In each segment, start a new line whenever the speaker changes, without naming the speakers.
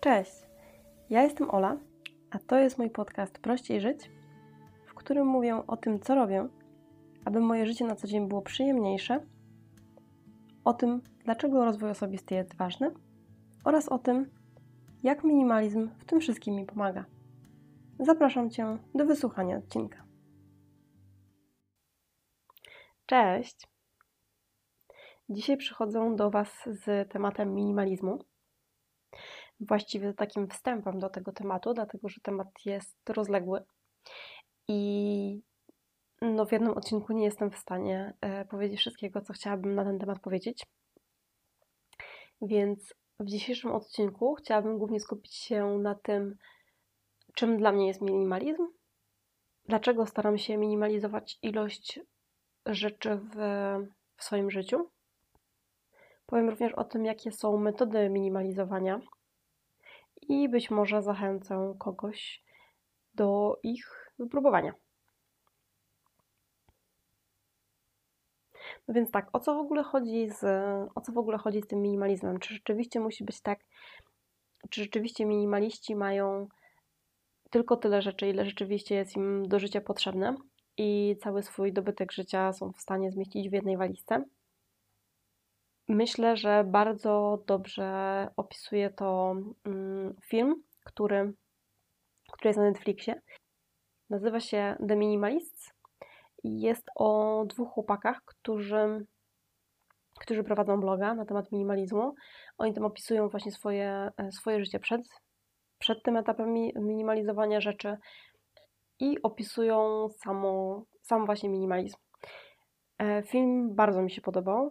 Cześć, ja jestem Ola, a to jest mój podcast Prościej Żyć, w którym mówię o tym, co robię, aby moje życie na co dzień było przyjemniejsze, o tym, dlaczego rozwój osobisty jest ważny oraz o tym, jak minimalizm w tym wszystkim mi pomaga. Zapraszam Cię do wysłuchania odcinka. Cześć! Dzisiaj przychodzę do Was z tematem minimalizmu właściwie takim wstępem do tego tematu, dlatego że temat jest rozległy i no w jednym odcinku nie jestem w stanie e, powiedzieć wszystkiego, co chciałabym na ten temat powiedzieć. Więc w dzisiejszym odcinku chciałabym głównie skupić się na tym, czym dla mnie jest minimalizm, dlaczego staram się minimalizować ilość rzeczy w, w swoim życiu. Powiem również o tym, jakie są metody minimalizowania i być może zachęcę kogoś do ich wypróbowania. No więc tak, o co w ogóle chodzi z, o co w ogóle chodzi z tym minimalizmem? Czy rzeczywiście musi być tak, czy rzeczywiście minimaliści mają tylko tyle rzeczy, ile rzeczywiście jest im do życia potrzebne i cały swój dobytek życia są w stanie zmieścić w jednej walizce? Myślę, że bardzo dobrze opisuje to mm, film, który, który jest na Netflixie. Nazywa się The Minimalists jest o dwóch chłopakach, którzy, którzy prowadzą bloga na temat minimalizmu. Oni tam opisują właśnie swoje, e, swoje życie przed, przed tym etapem minimalizowania rzeczy i opisują samo, sam właśnie minimalizm. E, film bardzo mi się podobał.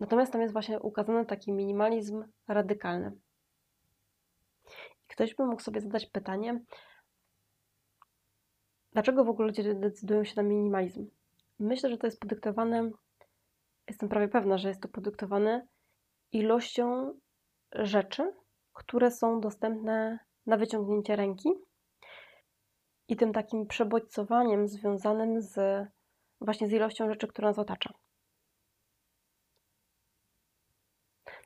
Natomiast tam jest właśnie ukazany taki minimalizm radykalny. I ktoś by mógł sobie zadać pytanie, dlaczego w ogóle ludzie decydują się na minimalizm? Myślę, że to jest podyktowane, jestem prawie pewna, że jest to podyktowane ilością rzeczy, które są dostępne na wyciągnięcie ręki i tym takim przebodźcowaniem związanym z właśnie z ilością rzeczy, która nas otacza.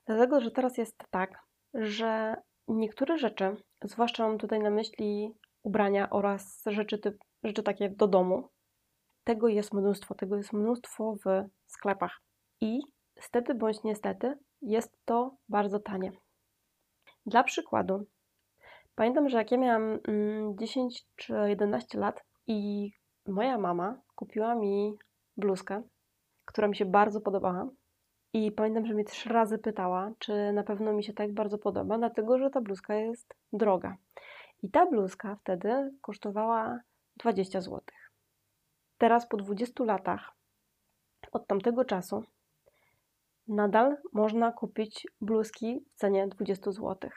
Dlatego, że teraz jest tak, że niektóre rzeczy, zwłaszcza mam tutaj na myśli ubrania oraz rzeczy, typ, rzeczy takie do domu, tego jest mnóstwo, tego jest mnóstwo w sklepach. I stety bądź niestety jest to bardzo tanie. Dla przykładu, pamiętam, że jak ja miałam 10 mm, czy 11 lat i moja mama kupiła mi bluzkę, która mi się bardzo podobała, i pamiętam, że mnie trzy razy pytała, czy na pewno mi się tak bardzo podoba, dlatego że ta bluzka jest droga. I ta bluzka wtedy kosztowała 20 zł. Teraz po 20 latach od tamtego czasu nadal można kupić bluzki w cenie 20 zł.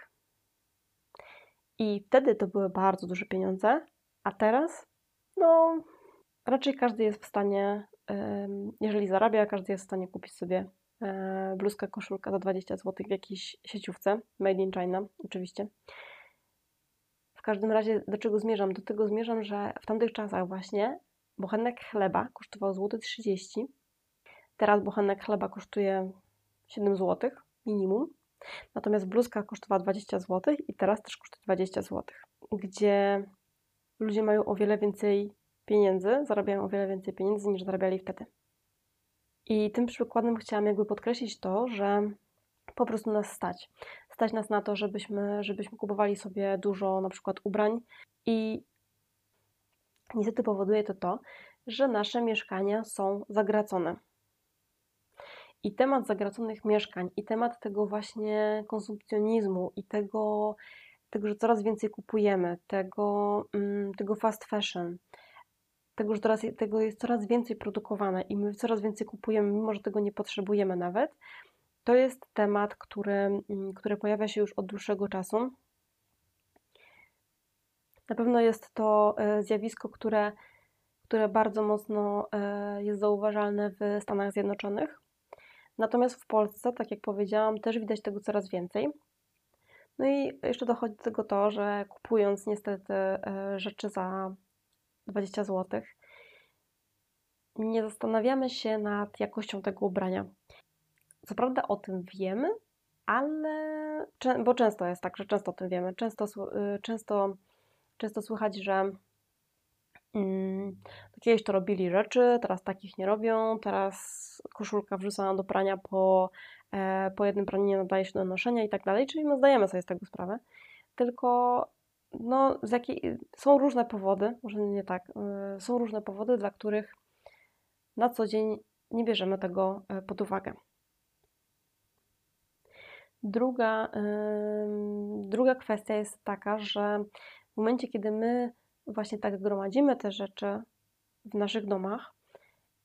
I wtedy to były bardzo duże pieniądze, a teraz, no, raczej każdy jest w stanie, jeżeli zarabia, każdy jest w stanie kupić sobie bluzka, koszulka za 20 zł w jakiejś sieciówce, made in China oczywiście. W każdym razie do czego zmierzam? Do tego zmierzam, że w tamtych czasach właśnie bochenek chleba kosztował złoty 30 Teraz bochenek chleba kosztuje 7 zł minimum. Natomiast bluzka kosztowała 20 zł i teraz też kosztuje 20 zł. Gdzie ludzie mają o wiele więcej pieniędzy, zarabiają o wiele więcej pieniędzy niż zarabiali wtedy. I tym przykładem chciałam jakby podkreślić to, że po prostu nas stać. Stać nas na to, żebyśmy, żebyśmy kupowali sobie dużo na przykład ubrań i niestety powoduje to to, że nasze mieszkania są zagracone. I temat zagraconych mieszkań, i temat tego właśnie konsumpcjonizmu, i tego, tego że coraz więcej kupujemy, tego, mm, tego fast fashion, tego, że teraz tego jest coraz więcej produkowane i my coraz więcej kupujemy, mimo że tego nie potrzebujemy nawet, to jest temat, który, mm, który pojawia się już od dłuższego czasu. Na pewno jest to e, zjawisko, które, które bardzo mocno e, jest zauważalne w Stanach Zjednoczonych. Natomiast w Polsce, tak jak powiedziałam, też widać tego coraz więcej. No i jeszcze dochodzi do tego to, że kupując niestety e, rzeczy za 20 zł. Nie zastanawiamy się nad jakością tego ubrania. Co prawda o tym wiemy, ale bo często jest tak, że często o tym wiemy, często, y, często, często słychać, że mm, kiedyś to robili rzeczy, teraz takich nie robią, teraz koszulka wrzucana do prania po, e, po jednym praniu nie nadaje się do noszenia i tak dalej, czyli my zdajemy sobie z tego sprawę, tylko no, z jakiej, są różne powody, może nie tak, y, są różne powody, dla których na co dzień nie bierzemy tego e, pod uwagę. Druga, druga kwestia jest taka, że w momencie, kiedy my właśnie tak gromadzimy te rzeczy w naszych domach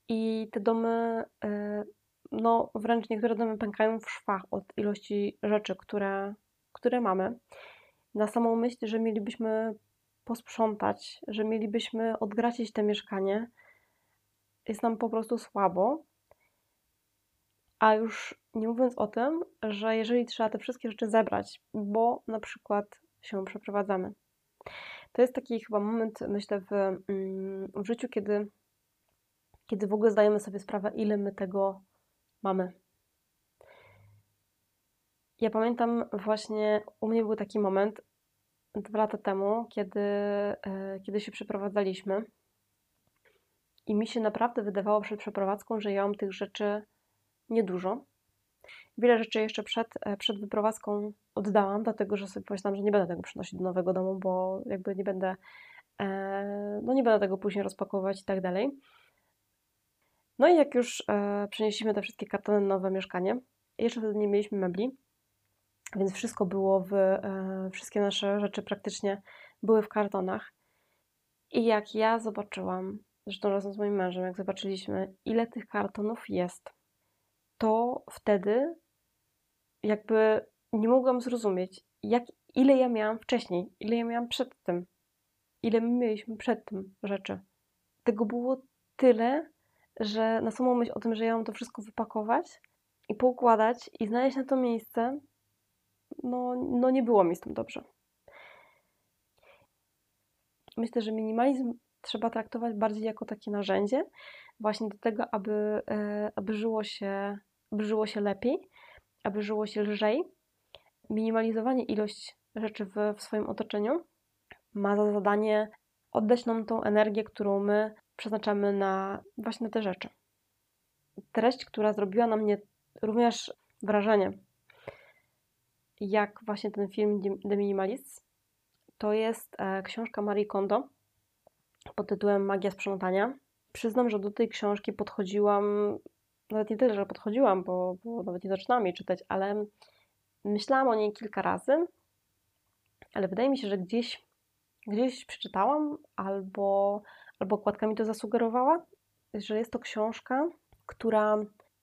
i te domy, e, no wręcz niektóre domy pękają w szwach od ilości rzeczy, które, które mamy, na samą myśl, że mielibyśmy posprzątać, że mielibyśmy odgracić te mieszkanie, jest nam po prostu słabo. A już nie mówiąc o tym, że jeżeli trzeba te wszystkie rzeczy zebrać, bo na przykład się przeprowadzamy. To jest taki chyba moment, myślę, w, mm, w życiu, kiedy, kiedy w ogóle zdajemy sobie sprawę, ile my tego mamy. Ja pamiętam właśnie, u mnie był taki moment dwa lata temu, kiedy, e, kiedy się przeprowadzaliśmy. I mi się naprawdę wydawało przed przeprowadzką, że ja mam tych rzeczy niedużo. Wiele rzeczy jeszcze przed, e, przed wyprowadzką oddałam, dlatego że sobie pomyślałam, że nie będę tego przynosić do nowego domu, bo jakby nie będę, e, no nie będę tego później rozpakowywać i tak dalej. No i jak już przenieśliśmy te wszystkie kartony na nowe mieszkanie, jeszcze wtedy nie mieliśmy mebli, więc wszystko było w, wszystkie nasze rzeczy praktycznie były w kartonach. I jak ja zobaczyłam, zresztą razem z moim mężem, jak zobaczyliśmy, ile tych kartonów jest, to wtedy jakby nie mogłam zrozumieć, jak, ile ja miałam wcześniej, ile ja miałam przed tym, ile my mieliśmy przed tym rzeczy. Tego było tyle, że na samą myśl o tym, że ja mam to wszystko wypakować i poukładać i znaleźć na to miejsce, no, no nie było mi z tym dobrze. Myślę, że minimalizm trzeba traktować bardziej jako takie narzędzie, właśnie do tego, aby, e, aby żyło się aby żyło się lepiej, aby żyło się lżej. Minimalizowanie ilość rzeczy w, w swoim otoczeniu ma za zadanie oddać nam tą energię, którą my przeznaczamy na właśnie te rzeczy. Treść, która zrobiła na mnie również wrażenie, jak właśnie ten film The Minimalists, to jest e, książka Marie Kondo pod tytułem Magia sprzątania. Przyznam, że do tej książki podchodziłam nawet nie tyle, że podchodziłam, bo, bo nawet nie zaczynałam jej czytać, ale myślałam o niej kilka razy, ale wydaje mi się, że gdzieś, gdzieś przeczytałam albo, albo okładka mi to zasugerowała, że jest to książka, która,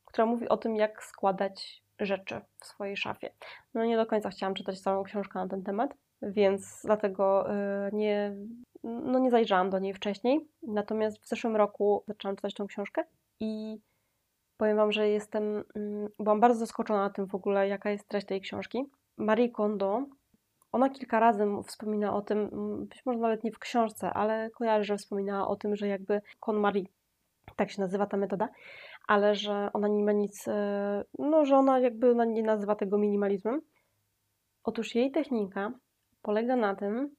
która mówi o tym, jak składać rzeczy w swojej szafie. No nie do końca chciałam czytać całą książkę na ten temat, więc dlatego y, nie, no nie zajrzałam do niej wcześniej. Natomiast w zeszłym roku zaczęłam czytać tą książkę i Powiem Wam, że jestem, mm, byłam bardzo zaskoczona tym w ogóle, jaka jest treść tej książki. Marie Kondo, ona kilka razy wspomina o tym, być może nawet nie w książce, ale kojarzę, że wspominała o tym, że jakby Kon Marie, tak się nazywa ta metoda, ale że ona nie ma nic, e, no, że ona jakby ona nie nazywa tego minimalizmem. Otóż jej technika polega na tym,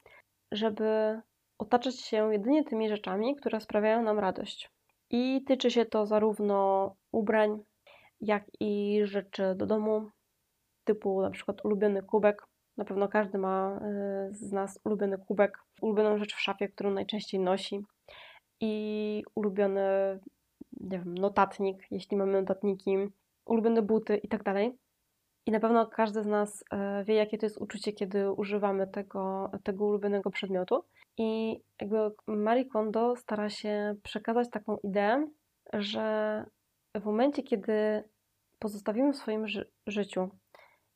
żeby otaczać się jedynie tymi rzeczami, które sprawiają nam radość. I tyczy się to zarówno ubrań, jak i rzeczy do domu, typu na przykład ulubiony kubek. Na pewno każdy ma y, z nas ulubiony kubek, ulubioną rzecz w szafie, którą najczęściej nosi i ulubiony, nie wiem, notatnik, jeśli mamy notatniki, ulubione buty i tak dalej. I na pewno każdy z nas y, wie, jakie to jest uczucie, kiedy używamy tego, tego ulubionego przedmiotu. I jakby Marie Kondo stara się przekazać taką ideę, że w momencie, kiedy pozostawimy w swoim ży życiu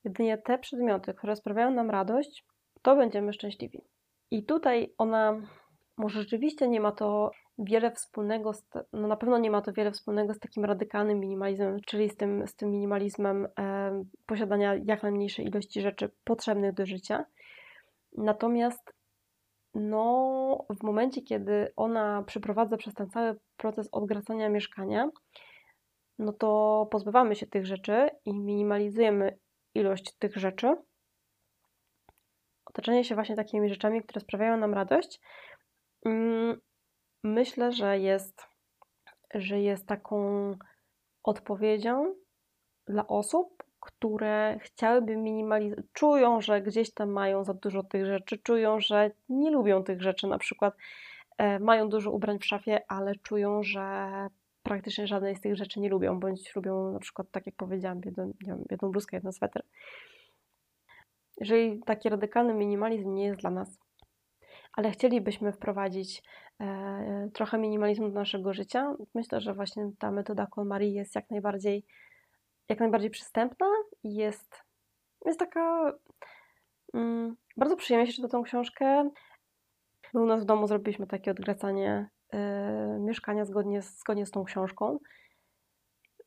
jedynie te przedmioty, które sprawiają nam radość, to będziemy szczęśliwi. I tutaj ona może rzeczywiście nie ma to wiele wspólnego, z, no na pewno nie ma to wiele wspólnego z takim radykalnym minimalizmem, czyli z tym, z tym minimalizmem e, posiadania jak najmniejszej ilości rzeczy potrzebnych do życia. Natomiast no, w momencie, kiedy ona przeprowadza przez ten cały proces odgracania mieszkania, no to pozbywamy się tych rzeczy i minimalizujemy ilość tych rzeczy, otoczenie się właśnie takimi rzeczami, które sprawiają nam radość, mm, myślę, że jest, że jest taką odpowiedzią dla osób, które chciałyby minimalizować, czują, że gdzieś tam mają za dużo tych rzeczy, czują, że nie lubią tych rzeczy, na przykład e, mają dużo ubrań w szafie, ale czują, że praktycznie żadnej z tych rzeczy nie lubią, bądź lubią na przykład, tak jak powiedziałam, jedną, wiem, jedną bluzkę, jeden sweter. Jeżeli taki radykalny minimalizm nie jest dla nas, ale chcielibyśmy wprowadzić trochę minimalizmu do naszego życia, myślę, że właśnie ta metoda KonMari jest jak najbardziej, jak najbardziej przystępna i jest, jest taka. Mm, bardzo przyjemnie się czyta tą książkę. My u nas w domu zrobiliśmy takie odgracanie y, mieszkania zgodnie z, zgodnie z tą książką.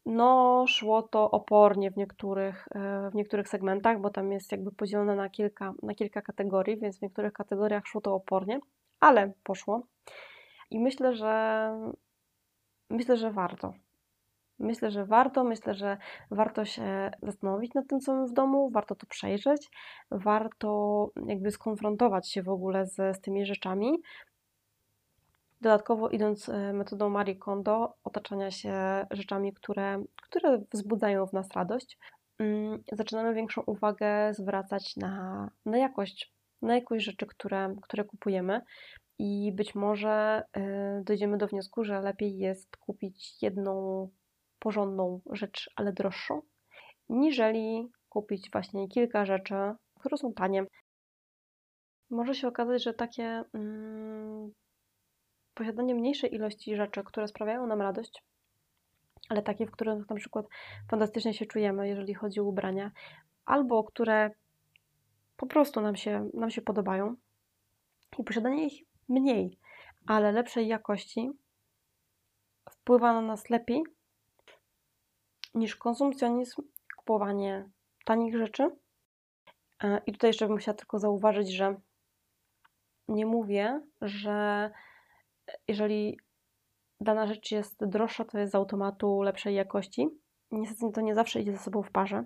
No, szło to opornie w niektórych, y, w niektórych segmentach, bo tam jest jakby podzielone na kilka, na kilka kategorii, więc w niektórych kategoriach szło to opornie, ale poszło. I myślę, że myślę, że warto. Myślę, że warto, myślę, że warto się zastanowić nad tym, co mamy w domu, warto to przejrzeć, warto jakby skonfrontować się w ogóle z, z tymi rzeczami. Dodatkowo idąc e, metodą Marie Kondo, otaczania się rzeczami, które, które wzbudzają w nas radość, mm, zaczynamy większą uwagę zwracać na, na jakość, na jakość rzeczy, które, które kupujemy. I być może e, dojdziemy do wniosku, że lepiej jest kupić jedną porządną rzecz, ale droższą, niżeli kupić właśnie kilka rzeczy, które są tanie. Może się okazać, że takie mm, posiadanie mniejszej ilości rzeczy, które sprawiają nam radość, ale takie, w których na przykład fantastycznie się czujemy, jeżeli chodzi o ubrania, albo które po prostu nam się, nam się podobają i posiadanie ich mniej, ale lepszej jakości wpływa na nas lepiej niż konsumpcjonizm, kupowanie tanich rzeczy. E, I tutaj jeszcze bym chciała tylko zauważyć, że nie mówię, że jeżeli dana rzecz jest droższa, to jest z automatu lepszej jakości. Niestety to nie zawsze idzie ze sobą w parze,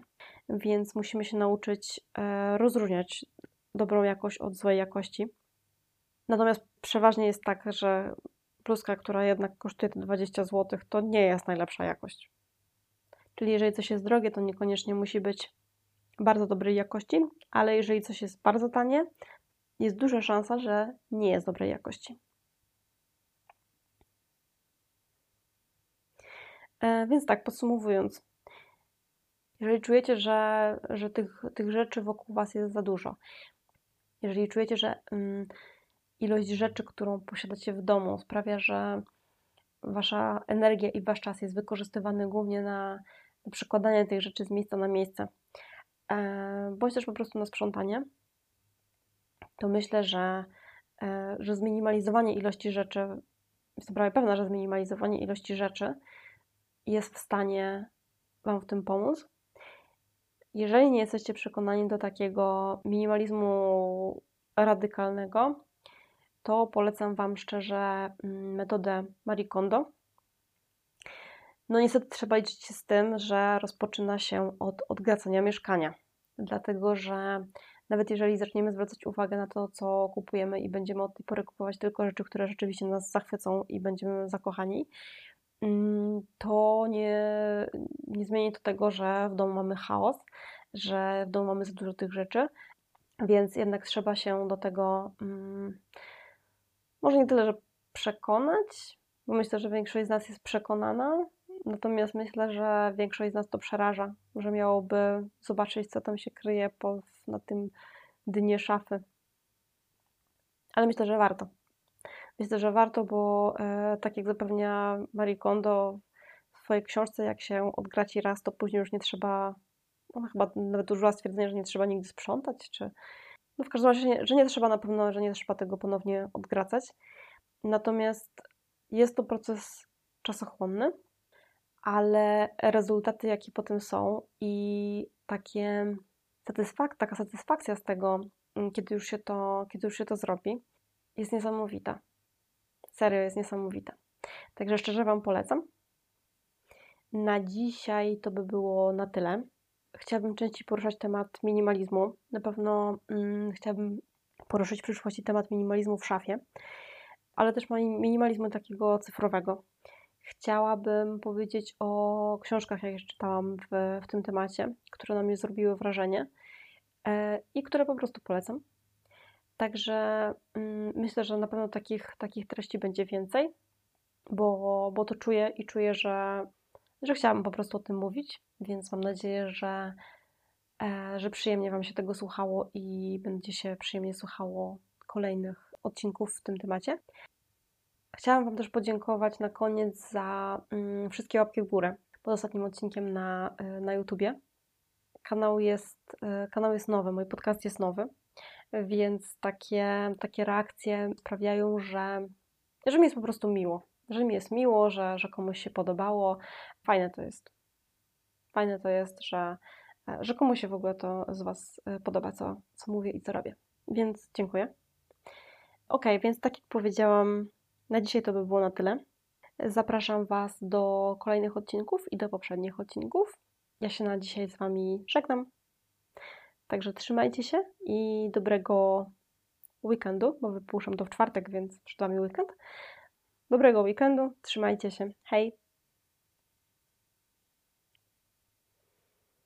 więc musimy się nauczyć e, rozróżniać dobrą jakość od złej jakości. Natomiast przeważnie jest tak, że bluzka, która jednak kosztuje te 20 zł, to nie jest najlepsza jakość. Czyli jeżeli coś jest drogie, to niekoniecznie musi być bardzo dobrej jakości, ale jeżeli coś jest bardzo tanie, jest duża szansa, że nie jest dobrej jakości. E, więc tak, podsumowując, jeżeli czujecie, że, że tych, tych rzeczy wokół Was jest za dużo, jeżeli czujecie, że mm, ilość rzeczy, którą posiadacie w domu sprawia, że Wasza energia i Wasz czas jest wykorzystywany głównie na przekładanie tych rzeczy z miejsca na miejsce, e, bądź też po prostu na sprzątanie, to myślę, że, e, że zminimalizowanie ilości rzeczy, jestem prawie pewna, że zminimalizowanie ilości rzeczy jest w stanie Wam w tym pomóc. Jeżeli nie jesteście przekonani do takiego minimalizmu radykalnego, to polecam Wam szczerze mm, metodę Marie Kondo. No niestety trzeba liczyć się z tym, że rozpoczyna się od odgracania mieszkania, dlatego że nawet jeżeli zaczniemy zwracać uwagę na to, co kupujemy i będziemy od tej pory kupować tylko rzeczy, które rzeczywiście nas zachwycą i będziemy zakochani, mm, to nie, nie zmieni to tego, że w domu mamy chaos, że w domu mamy za dużo tych rzeczy, więc jednak trzeba się do tego mm, może nie tyle, że przekonać, bo myślę, że większość z nas jest przekonana, natomiast myślę, że większość z nas to przeraża, że miałoby zobaczyć, co tam się kryje po, na tym dnie szafy. Ale myślę, że warto. Myślę, że warto, bo e, tak jak zapewnia Marie Kondo w swojej książce, jak się odgraci raz, to później już nie trzeba, ona chyba nawet użyła stwierdzenia, że nie trzeba nigdy sprzątać, czy no w każdym razie, że nie trzeba na pewno, że nie trzeba tego ponownie odgracać. Natomiast jest to proces czasochłonny, ale rezultaty, jakie potem są i takie satysfak taka satysfakcja z tego, mm, kiedy już, się to, kiedy już się to zrobi, jest niesamowita. Serio jest niesamowita. Także szczerze Wam polecam. Na dzisiaj to by było na tyle. Chciałabym częściej poruszać temat minimalizmu. Na pewno mm, chciałabym poruszyć w przyszłości temat minimalizmu w szafie, ale też minimalizmu takiego cyfrowego. Chciałabym powiedzieć o książkach, jakie czytałam w, w tym temacie, które na mnie zrobiły wrażenie e, i które po prostu polecam. Także mm, myślę, że na pewno takich, takich treści będzie więcej, bo, bo to czuję i czuję, że, że chciałabym po prostu o tym mówić, więc mam nadzieję, że, e, że przyjemnie Wam się tego słuchało i będzie się przyjemnie słuchało kolejnych odcinków w tym temacie. Chciałam Wam też podziękować na koniec za mm, wszystkie łapki w górę pod ostatnim odcinkiem na, y, na YouTubie. Kanał jest, y, kanał jest nowy, mój podcast jest nowy, więc takie, takie reakcje sprawiają, że, że mi jest po prostu miło. Że mi jest miło, że, że komuś się podobało. Fajne to jest. Fajne to jest, że, że komuś się w ogóle to z Was y, podoba, co, co mówię i co robię. Więc dziękuję. Ok, więc tak jak powiedziałam, na dzisiaj to by było na tyle. Zapraszam Was do kolejnych odcinków i do poprzednich odcinków. Ja się na dzisiaj z Wami żegnam. Także trzymajcie się i dobrego weekendu, bo wypuszczam to w czwartek, więc przed Wami weekend. Dobrego weekendu, trzymajcie się. Hej!